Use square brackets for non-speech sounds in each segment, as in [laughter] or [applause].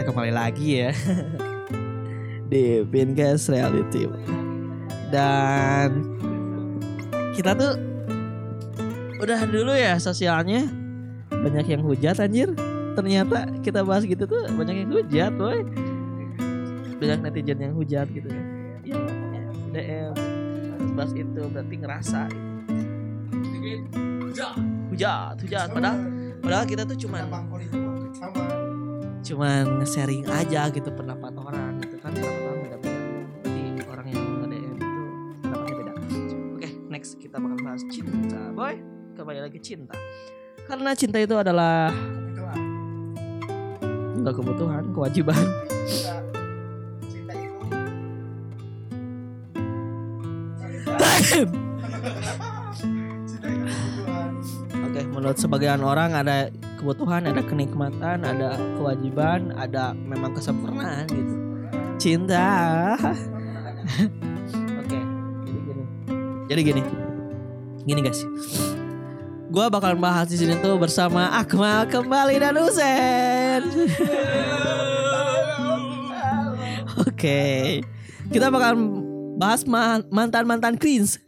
kita kembali lagi ya. [laughs] Di Pincast Reality. Dan kita tuh udah dulu ya sosialnya. Banyak yang hujat anjir. Ternyata kita bahas gitu tuh banyak yang hujat boy banyak netizen yang hujat gitu ya Iya, DM bahas itu berarti ngerasa. Hujat. Hujat padahal padahal kita tuh cuman cuman sharing aja gitu pendapat orang gitu kan pendapat orang beda-beda. Berarti orang yang nge-DM itu pendapatnya beda. Oke next kita bakal bahas cinta boy. Kembali lagi cinta. Karena cinta itu adalah enggak kebutuhan kewajiban. Oke, menurut sebagian orang ada kebutuhan, ada kenikmatan, ada kewajiban, ada memang kesempurnaan gitu. Cinta. [laughs] Oke, jadi gini. Jadi gini. Gini guys. Gua bakal bahas di sini tuh bersama Akmal kembali dan Usen. [laughs] Oke. Kita bakal bahas ma- mantan-mantan cringe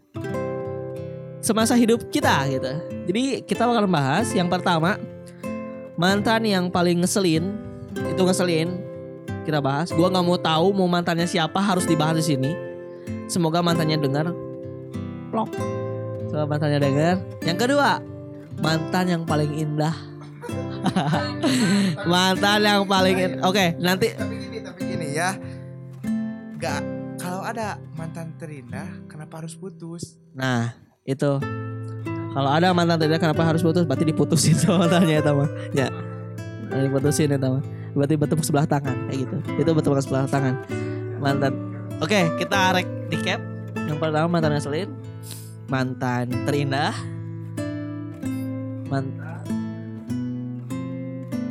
semasa hidup kita gitu. Jadi kita bakal bahas yang pertama mantan yang paling ngeselin itu ngeselin kita bahas. Gua nggak mau tahu mau mantannya siapa harus dibahas di sini. Semoga mantannya dengar. Plok. Semoga mantannya dengar. Yang kedua mantan yang paling indah. [laughs] mantan yang paling in- Oke, nanti tapi gini tapi gini ya nggak kalau ada mantan terindah kenapa harus putus Nah, itu. Kalau ada mantan tidak kenapa harus putus? Berarti diputusin sama mantannya itu mah. Ya. Diputusin itu mah. Berarti bertepuk sebelah tangan kayak gitu. Itu bertepuk sebelah tangan. Mantan. Oke, kita rek recap. Yang pertama mantan ngeselin. Mantan terindah. Mantan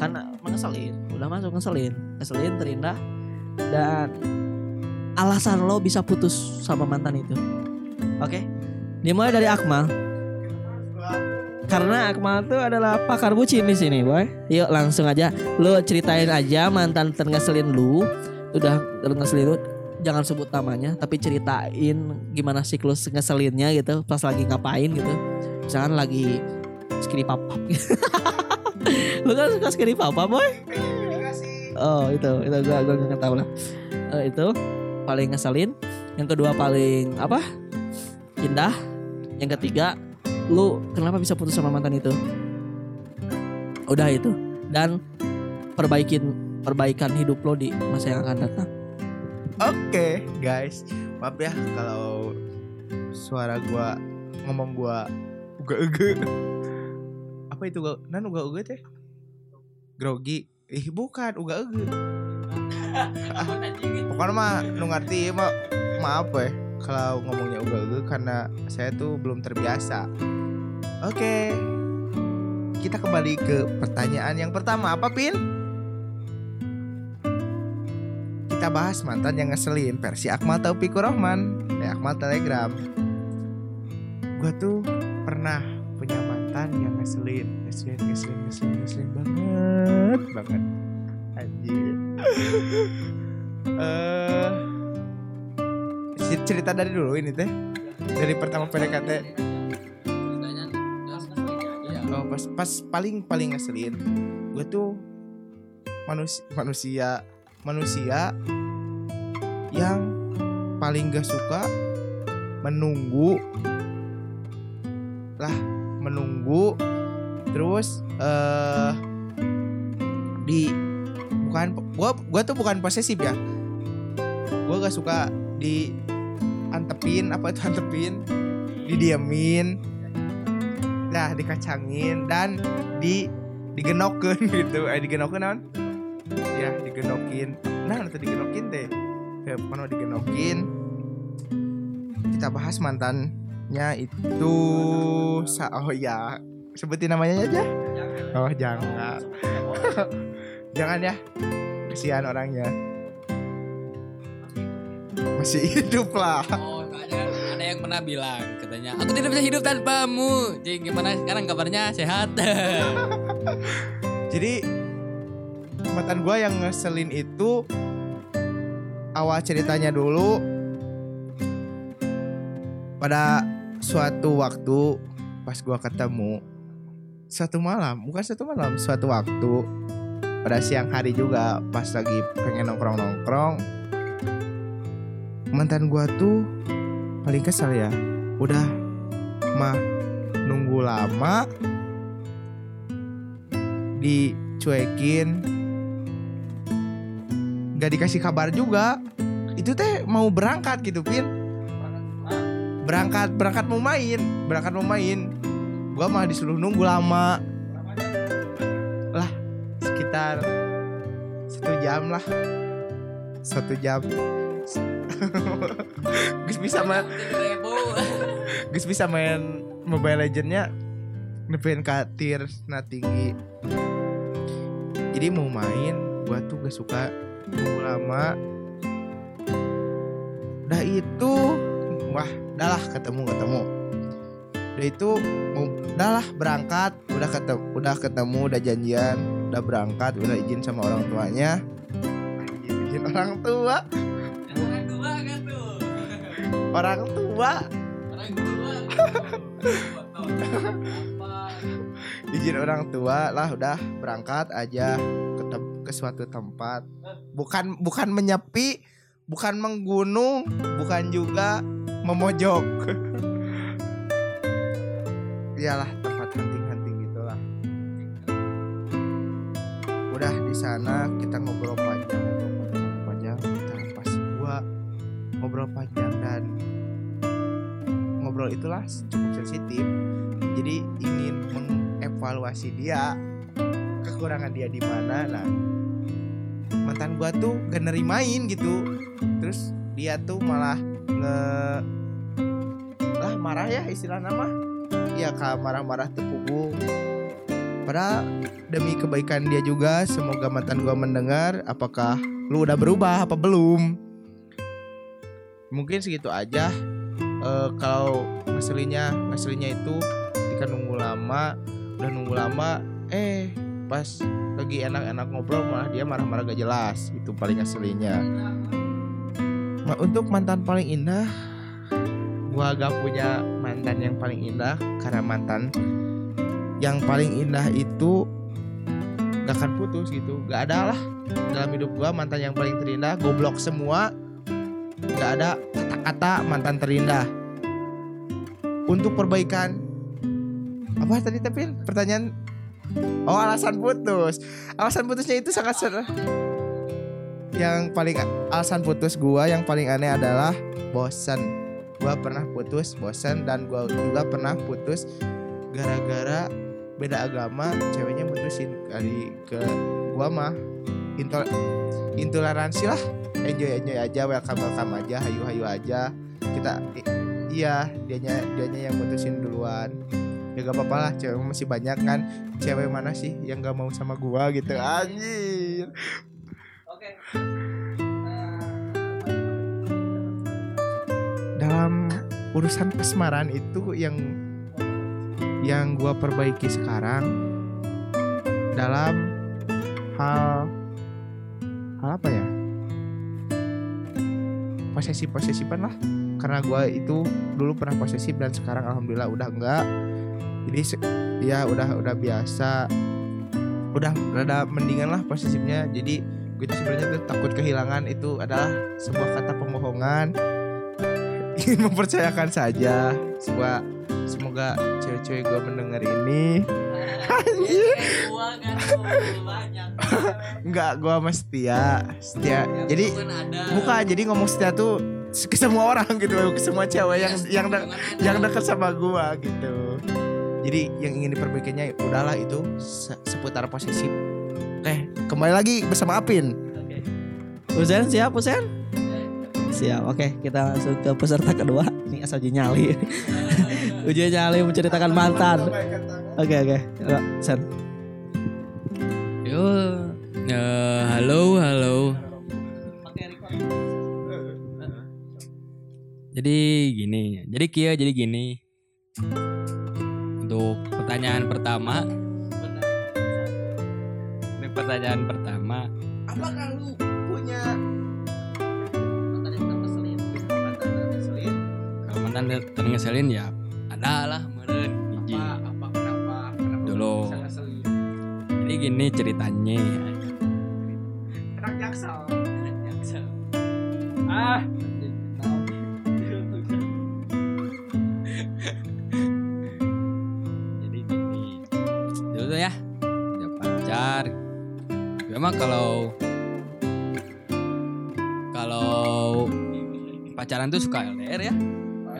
kan ngeselin, udah masuk ngeselin, ngeselin terindah dan alasan lo bisa putus sama mantan itu. Oke. Dimulai dari Akmal. Karena Akmal tuh adalah pakar bucin di sini, boy. Yuk langsung aja. Lu ceritain aja mantan terngeselin lu. Udah ngeselin lu. Jangan sebut namanya, tapi ceritain gimana siklus ngeselinnya gitu. Pas lagi ngapain gitu. Misalkan lagi skiri papap. [laughs] lu kan suka skiri papap, boy? Oh itu, itu gua gua nggak tahu lah. Eh, itu paling ngeselin. Yang kedua paling apa? Indah. Yang ketiga, lu kenapa bisa putus sama mantan itu? Udah itu. Dan perbaikin perbaikan hidup lo di masa yang akan datang. oke guys. Maaf ya kalau suara gua ngomong gua uga uga apa itu gak nan uga uga teh? Grogi. Ih bukan. Uga uga [laughs] pokoknya mah nu ngerti mah maaf ya kalau ngomongnya uga uga karena saya tuh belum terbiasa. Oke. Kita kembali ke pertanyaan yang pertama. Apa pin? Kita bahas mantan yang ngeselin versi Akmal Taufikur Rahman. Dari Akmal Telegram. Gue tuh pernah punya mantan yang ngeselin ngeselin ngeselin ngeselin ngeselin banget banget. Anjir. [laughs] Eh cer- cerita dari dulu ini teh. Dari pertama PDKT. Oh, pas pas paling paling ngeselin. Gue tuh manusia manusia manusia yang paling gak suka menunggu. Lah menunggu terus eh di bukan gua gua tuh bukan posesif ya. Gua gak suka di antepin apa itu antepin didiamin lah dikacangin dan di digenokin [laughs] gitu. Eh digenokin naon ya digenokin. Nah nanti digenokin deh. Ya mana digenokin? Kita bahas mantannya itu sa oh ya sebutin namanya aja. Oh jangan. [laughs] Jangan ya. Kesian orangnya. Masih hidup lah pernah bilang katanya, aku tidak bisa hidup tanpamu. Jadi gimana sekarang kabarnya sehat? jadi mantan gue yang ngeselin itu awal ceritanya dulu pada suatu waktu pas gua ketemu suatu malam bukan suatu malam suatu waktu pada siang hari juga pas lagi pengen nongkrong nongkrong mantan gua tuh paling kesal ya. Udah mah nunggu lama. Dicuekin. Gak dikasih kabar juga. Itu teh mau berangkat gitu pin berangkat berangkat mau main. Berangkat mau main. Gua malah disuruh nunggu lama. Lah sekitar satu jam lah. Satu jam [laughs] bisa main [laughs] Gus bisa main Mobile Legendnya nepen katir nah tinggi. Jadi mau main gua tuh gak suka nunggu lama. Udah itu wah udah lah ketemu ketemu. Udah itu udah lah berangkat. Udah ketemu udah ketemu udah janjian udah berangkat udah izin sama orang tuanya. Izin orang tua orang tua Orang tua. Apa? [laughs] izin orang tua lah udah berangkat aja ke, ke suatu tempat bukan bukan menyepi bukan menggunung bukan juga memojok [laughs] iyalah tempat hunting-hunting gitulah udah di sana kita ngobrol panjang ngobrol panjang dan ngobrol itulah cukup sensitif. Jadi ingin mengevaluasi dia kekurangan dia di mana. Nah mantan gua tuh gak nerimain gitu. Terus dia tuh malah nge lah marah ya istilah nama ya kak marah-marah tepunggung padahal demi kebaikan dia juga semoga mantan gua mendengar apakah lu udah berubah apa belum mungkin segitu aja. Eh, kalau ngeselinnya ngeselinnya itu ketika nunggu lama udah nunggu lama eh pas lagi enak-enak ngobrol malah dia marah-marah gak jelas. Itu paling ngeselinnya. Ma- untuk mantan paling indah gua gak punya mantan yang paling indah karena mantan yang paling indah itu gak akan putus gitu. Gak ada lah dalam hidup gua mantan yang paling terindah goblok semua gak ada kata-kata mantan terindah. Untuk perbaikan. Apa tadi tapi pertanyaan? Oh alasan putus. Alasan putusnya itu sangat ser yang paling alasan putus gua yang paling aneh adalah bosan gua pernah putus bosan dan gua juga pernah putus gara-gara beda agama ceweknya mutusin kali ke gua mah. Intol intoleransi lah enjoy enjoy aja welcome welcome aja hayu hayu aja. Kita i- iya dianya dianya yang mutusin duluan. Ya gak apa-apa lah cewek masih banyak kan. Cewek mana sih yang gak mau sama gua gitu? Anjir. Oke. dalam urusan pesemaran itu yang yang gua perbaiki sekarang dalam hal hal apa ya posesif posesifan lah. Karena gua itu dulu pernah posesif dan sekarang alhamdulillah udah enggak. Jadi ya udah udah biasa. Udah rada mendingan lah posesifnya. Jadi gue itu sebenarnya tuh takut kehilangan itu adalah sebuah kata pembohongan. Ingin [laughs] mempercayakan saja. Semoga semoga cewek-cewek gue mendengar ini. Banyak. [laughs] Enggak, gue sama setia Setia Jadi Bukan Jadi ngomong setia tuh Ke semua orang gitu Ke semua cewek yang yang de- yang dekat sama gue gitu Jadi yang ingin diperbaikinya Udahlah itu se- Seputar posesif Oke kembali lagi bersama Apin Oke. Usen siap Usen? Siap. Oke, kita langsung ke peserta kedua. Ini asal uji nyali. [laughs] uji nyali menceritakan mantan. Oke, oke. Yuk, Sen. Jadi gini, jadi Kia jadi gini. Untuk pertanyaan pertama, ini pertanyaan pertama Apakah lu punya Mantan ngeselin. ya ada lah meren hiji Apa, apa, kenapa? Kenapa Dulu. jadi gini ceritanya Anak jaksel. ah pacaran tuh suka LDR ya.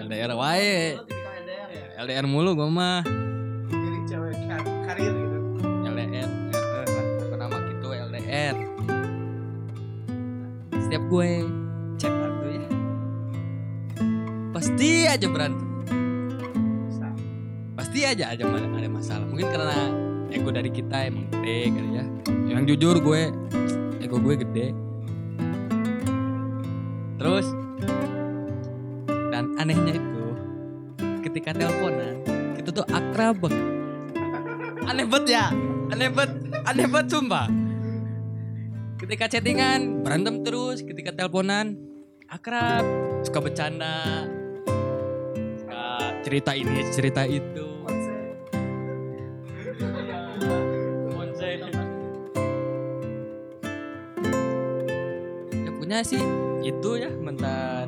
LDR wae. LDR ya? LDR mulu gue mah. Jadi cewek kar- karir gitu. LDR eh, eh, apa nama gitu LDR setiap gue chatan tuh ya pasti aja berantem. Pasti aja aja ada masalah. Mungkin karena ego dari kita emang gede kali ya. Yang jujur gue ego gue gede. Terus anehnya itu ketika teleponan kita tuh akrab banget. Aneh banget ya? Aneh banget aneh banget sumpah. Ketika chattingan berantem terus ketika teleponan akrab suka bercanda suka cerita ini cerita itu. Ya punya sih itu ya mantan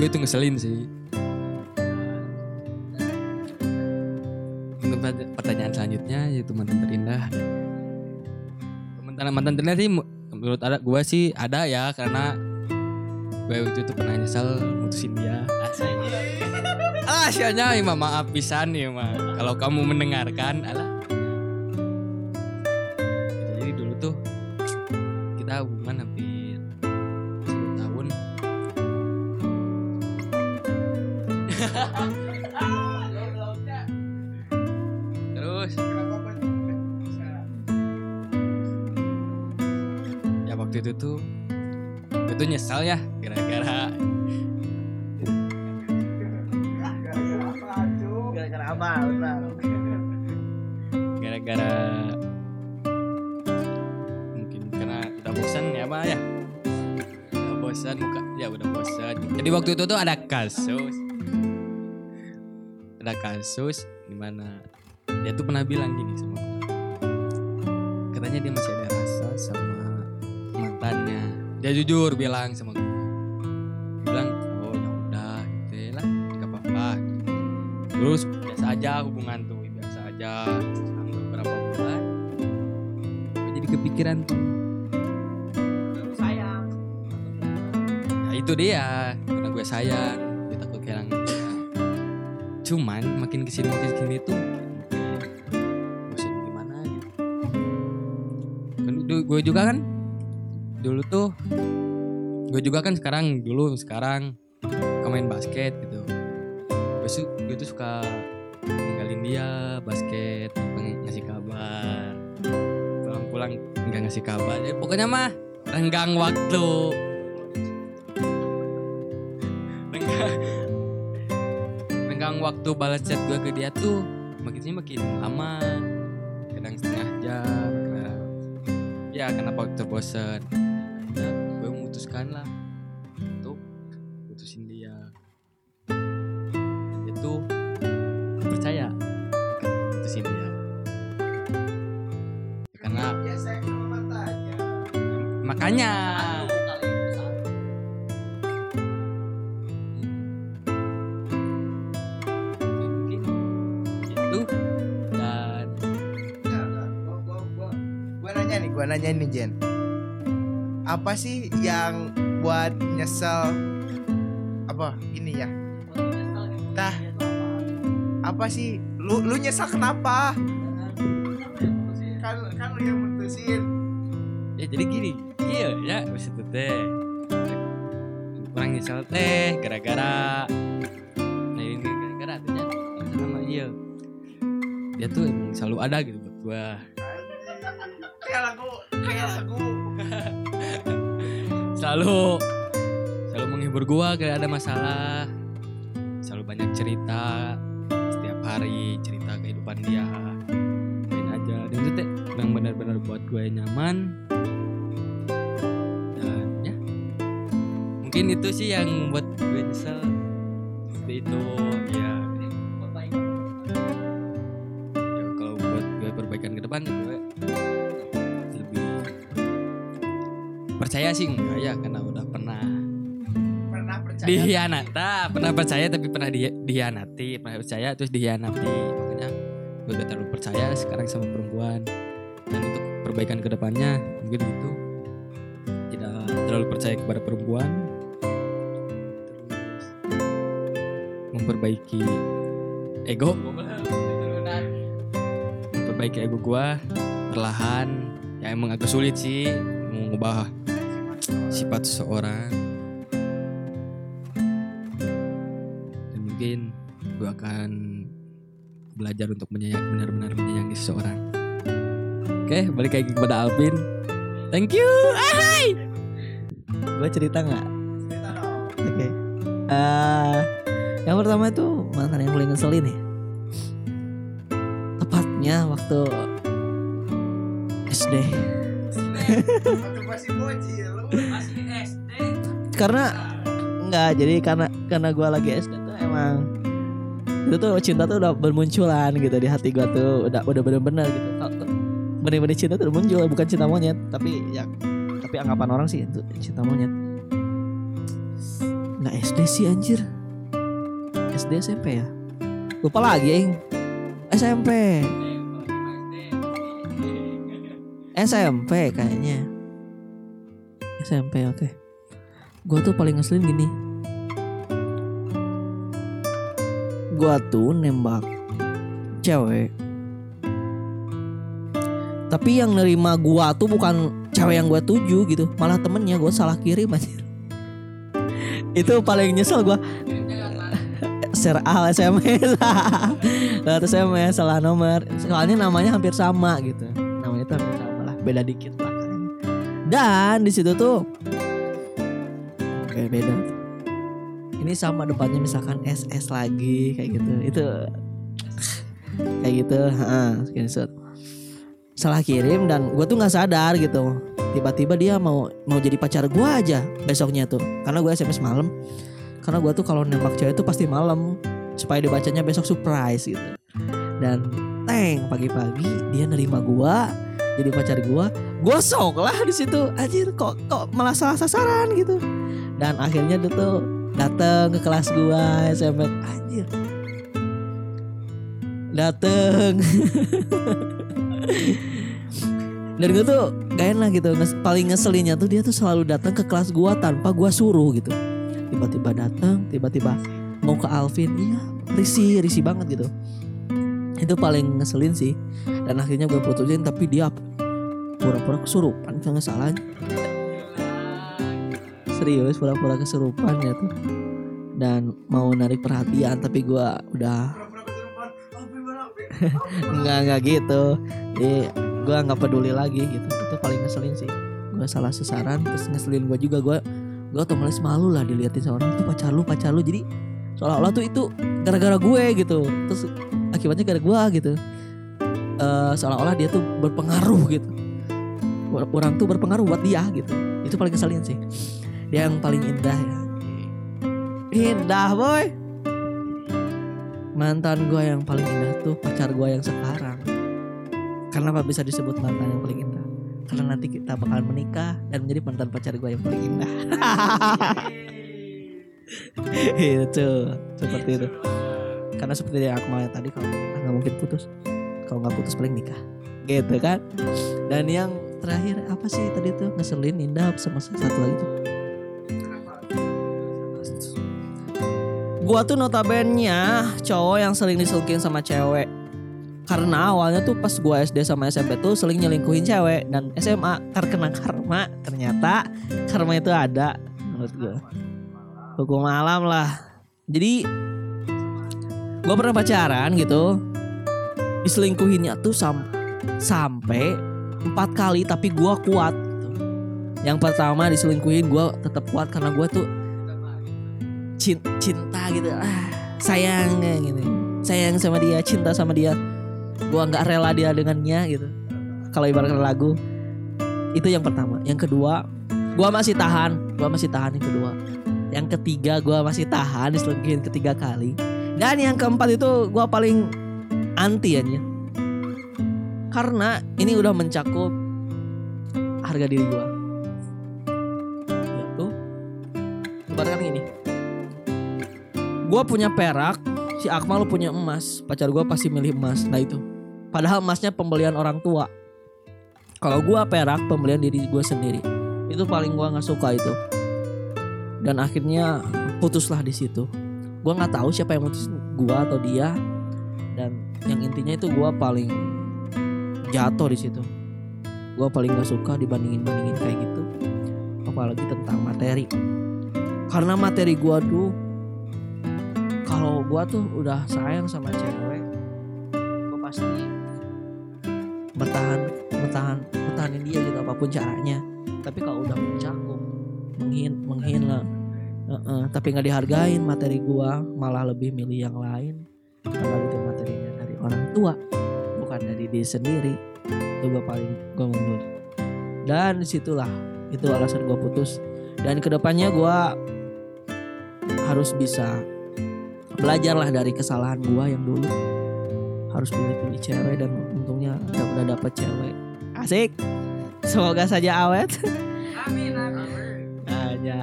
gue itu ngeselin sih. Untuk pert- pertanyaan selanjutnya yaitu mantan terindah. Mantan mantan terindah sih menurut ada gue sih ada ya karena gue waktu itu pernah nyesel mutusin dia. Ah sianya ima maaf pisan ya kalau kamu mendengarkan alah Benar. gara-gara mungkin karena udah bosan ya pak ya? Udah bosan muka ya udah bosan. Jadi waktu itu tuh ada kasus. Ada kasus di mana dia tuh pernah bilang gini sama gue katanya dia masih ada rasa sama mantannya. Dia jujur bilang sama Dia bilang oh ya udah gitu ya lah gak apa-apa. Terus biasa aja hubungan tuh biasa aja selang beberapa bulan. Gue jadi kepikiran tuh. Sayang. ya itu dia. Karena gue sayang gue takut kehilangan dia cuman makin ke sini makin ke sini tuh bosan gimana gitu gue juga kan dulu tuh gue juga kan sekarang dulu sekarang suka main basket gitu. Gue tuh suka ninggalin dia basket ngasih kabar. Pulang-pulang nggak ngasih kabar. Ya, pokoknya mah renggang waktu. Renggang renggang waktu balas chat gue ke dia tuh makin sini makin lama. Kadang setengah jam kadang ya kenapa terbosan akhirnya gue memutuskan lah untuk putusin dia. Dan makanya itu dan gua, gua, gua, gua nanya nih, gua nanya nih Jen. Apa sih yang buat nyesel? Apa ini ya? Tah. Apa sih? Lu lu nyesel kenapa? Kan kan lu yang mutusin. ya jadi gini iya ya maksud teh. Kurang nyesel teh gara-gara. Nah ini gara-gara artinya sama iya. Dia tuh emang selalu ada gitu buat gua. Kayak lagu, kayak lagu. [laughs] selalu selalu menghibur gua kayak ada masalah. Selalu banyak cerita setiap hari cerita kehidupan dia. Gue nyaman mungkin itu sih yang buat gue nyesel seperti itu ya. Ya kalau buat gue perbaikan ke depan gue lebih percaya sih enggak ya karena udah pernah Pernah percaya? dihianat ah, pernah percaya tapi pernah di, dihianati pernah percaya terus dihianati. Makanya gue gak terlalu percaya sekarang sama perempuan. Dan untuk perbaikan ke depannya mungkin gitu tidak terlalu percaya kepada perempuan memperbaiki ego. Memperbaiki ego gua perlahan. Ya emang agak sulit sih mengubah sifat seseorang. Dan mungkin gue akan belajar untuk menyayang benar-benar menyayangi seseorang. Oke balik lagi kepada Alvin. Thank you. Gue cerita nggak? Cerita dong. Oke. Eh, yang pertama itu mantan yang paling ngeselin ya. Tepatnya waktu SD. SD Karena enggak, jadi karena karena gue lagi SD tuh emang itu tuh cinta tuh udah bermunculan gitu di hati gue tuh udah udah bener-bener gitu. Bener-bener cinta tuh udah muncul bukan cinta monyet tapi ya tapi anggapan orang sih itu cinta monyet. Nggak SD sih anjir. SD SMP ya. Lupa lagi yang SMP. SMP kayaknya. SMP oke. Gua tuh paling ngeselin gini. Gua tuh nembak cewek. Tapi yang nerima gua tuh bukan cewek yang gua tuju gitu, malah temennya gua salah kirim aja. [laughs] Itu paling nyesel gua. Share al SMS. [laughs] Lewat SMS salah nomor. Soalnya namanya hampir sama gitu. Namanya tuh hampir sama lah, beda dikit lah. Dan di situ tuh kayak beda. Ini sama depannya misalkan SS lagi kayak gitu. Itu kayak gitu, heeh, screenshot. Salah kirim dan gue tuh nggak sadar gitu. Tiba-tiba dia mau mau jadi pacar gue aja besoknya tuh. Karena gue SMS malam. Karena gue tuh kalau nembak cewek tuh pasti malam supaya dibacanya besok surprise gitu. Dan teng pagi-pagi dia nerima gua jadi pacar gua gosok lah di situ. Anjir kok kok malah salah sasaran gitu. Dan akhirnya dia tuh datang ke kelas gua SMP anjir. Dateng. [laughs] Dan gue tuh gak enak gitu. Paling ngeselinnya tuh dia tuh selalu datang ke kelas gua tanpa gua suruh gitu tiba-tiba datang tiba-tiba mau ke Alvin. Iya risih risih banget gitu. Itu paling ngeselin sih. Dan akhirnya gue putusin tapi dia pura-pura kesurupan salah. Serius pura-pura kesurupan ya tuh dan mau narik perhatian tapi gue udah [laughs] nggak nggak gitu. Jadi gue nggak peduli lagi gitu. Itu paling ngeselin sih. Gue salah sasaran terus ngeselin gue juga. Gue gue otomatis malu lah diliatin sama orang tuh pacar lu pacar lu. Jadi seolah-olah tuh itu gara-gara gue gitu. Terus akibatnya gara gue gitu. Eh seolah-olah dia tuh berpengaruh gitu. Orang tuh berpengaruh buat dia gitu. Itu paling keselin sih. Dia yang paling indah ya. Indah boy! Mantan gue yang paling indah tuh pacar gue yang sekarang. Kenapa bisa disebut mantan yang paling indah karena nanti kita bakalan menikah dan menjadi mantan pacar gue yang paling indah. [laughs] Itu seperti itu. Karena seperti yang aku mau tadi kalau nggak mungkin putus kalau nggak putus paling nikah. Gitu kan? Dan yang terakhir apa sih tadi tuh? Ngeselin indah sama satu lagi tuh? Gua tuh notabene cowok yang sering diselingkuhin sama cewek karena awalnya tuh pas gua SD sama SMP tuh sering nyelingkuhin cewek dan SMA terkena karma. Ternyata karma itu ada menurut gua. Hukum malam lah. Jadi gua pernah pacaran gitu. Diselingkuhinnya tuh sam sampai empat kali tapi gua kuat. Gitu. yang pertama diselingkuhin gua tetap kuat karena gua tuh cin- cinta gitu. Ah sayang gitu. Sayang sama dia cinta sama dia gua nggak rela dia dengannya gitu. Kalau ibaratkan lagu itu yang pertama. Yang kedua gua masih tahan. Gua masih tahan yang kedua. Yang ketiga gua masih tahan diselingkuhin ketiga kali. Dan yang keempat itu gua paling anti ya karena ini udah mencakup harga diri gua. Yaitu ibaratkan gini. Gua punya perak si Akmal punya emas pacar gua pasti milih emas. Nah itu padahal emasnya pembelian orang tua. Kalau gua perak pembelian diri gua sendiri. Itu paling gua nggak suka itu. Dan akhirnya putuslah di situ. Gua nggak tahu siapa yang putus gua atau dia. Dan yang intinya itu gua paling jatuh di situ. Gua paling gak suka dibandingin bandingin kayak gitu. Apalagi tentang materi. Karena materi gua tuh kalau gua tuh udah sayang sama cewek bertahan bertahan bertahanin dia gitu apa pun caranya. Tapi kalau udah mencakup menghin menghina Heeh, tapi nggak dihargain materi gua malah lebih milih yang lain. Karena itu materinya dari orang tua bukan dari diri sendiri. Itu gua paling gua mundur. Dan di situlah itu alasan gua putus. Dan ke depannya gua harus bisa belajarlah dari kesalahan gua yang dulu. Harus pilih-pilih cewek dan untungnya udah, udah dapet cewek. Asik. Semoga saja awet. Amin amin. aja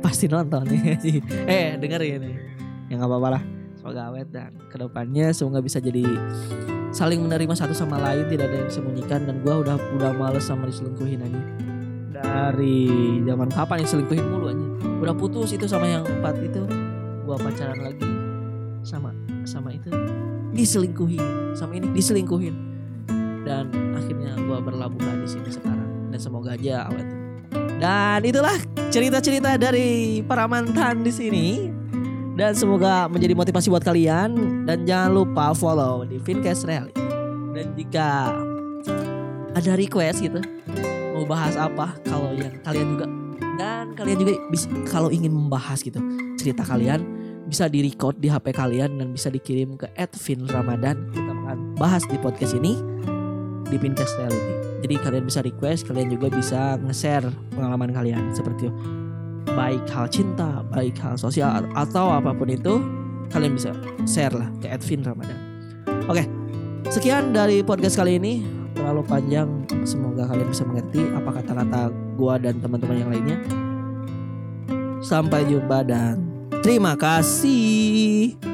pasti nonton nih. [laughs] Eh dengerin nih. Ya nggak apa-apa lah. Semoga awet dan ke depannya semoga bisa jadi saling menerima satu sama lain tidak ada yang disembunyikan dan gua udah udah males sama diselingkuhin aja dari zaman kapan yang selingkuhin mulu aja udah putus itu sama yang empat itu. Gua pacaran lagi sama sama itu. Diselingkuhin. Sama ini diselingkuhin dan akhirnya gua berlabuhlah di sini sekarang. Dan semoga aja awet. Dan itulah cerita-cerita dari para mantan di sini. Dan semoga menjadi motivasi buat kalian. Dan jangan lupa follow di Fincast Rally. Dan jika ada request gitu mau bahas apa kalau yang kalian juga dan kalian juga bisa kalau ingin membahas gitu cerita kalian bisa di record di HP kalian dan bisa dikirim ke Edvin Ramadan. Kita akan bahas di podcast ini di Pincast Reality jadi kalian bisa request kalian juga bisa nge-share pengalaman kalian seperti baik hal cinta baik hal sosial atau apa pun itu kalian bisa share lah ke Edvin Ramadan. Oke sekian dari podcast kali ini. Terlalu panjang semoga kalian bisa mengerti apa kata-kata gua dan teman-teman yang lainnya. Sampai jumpa dan terima kasih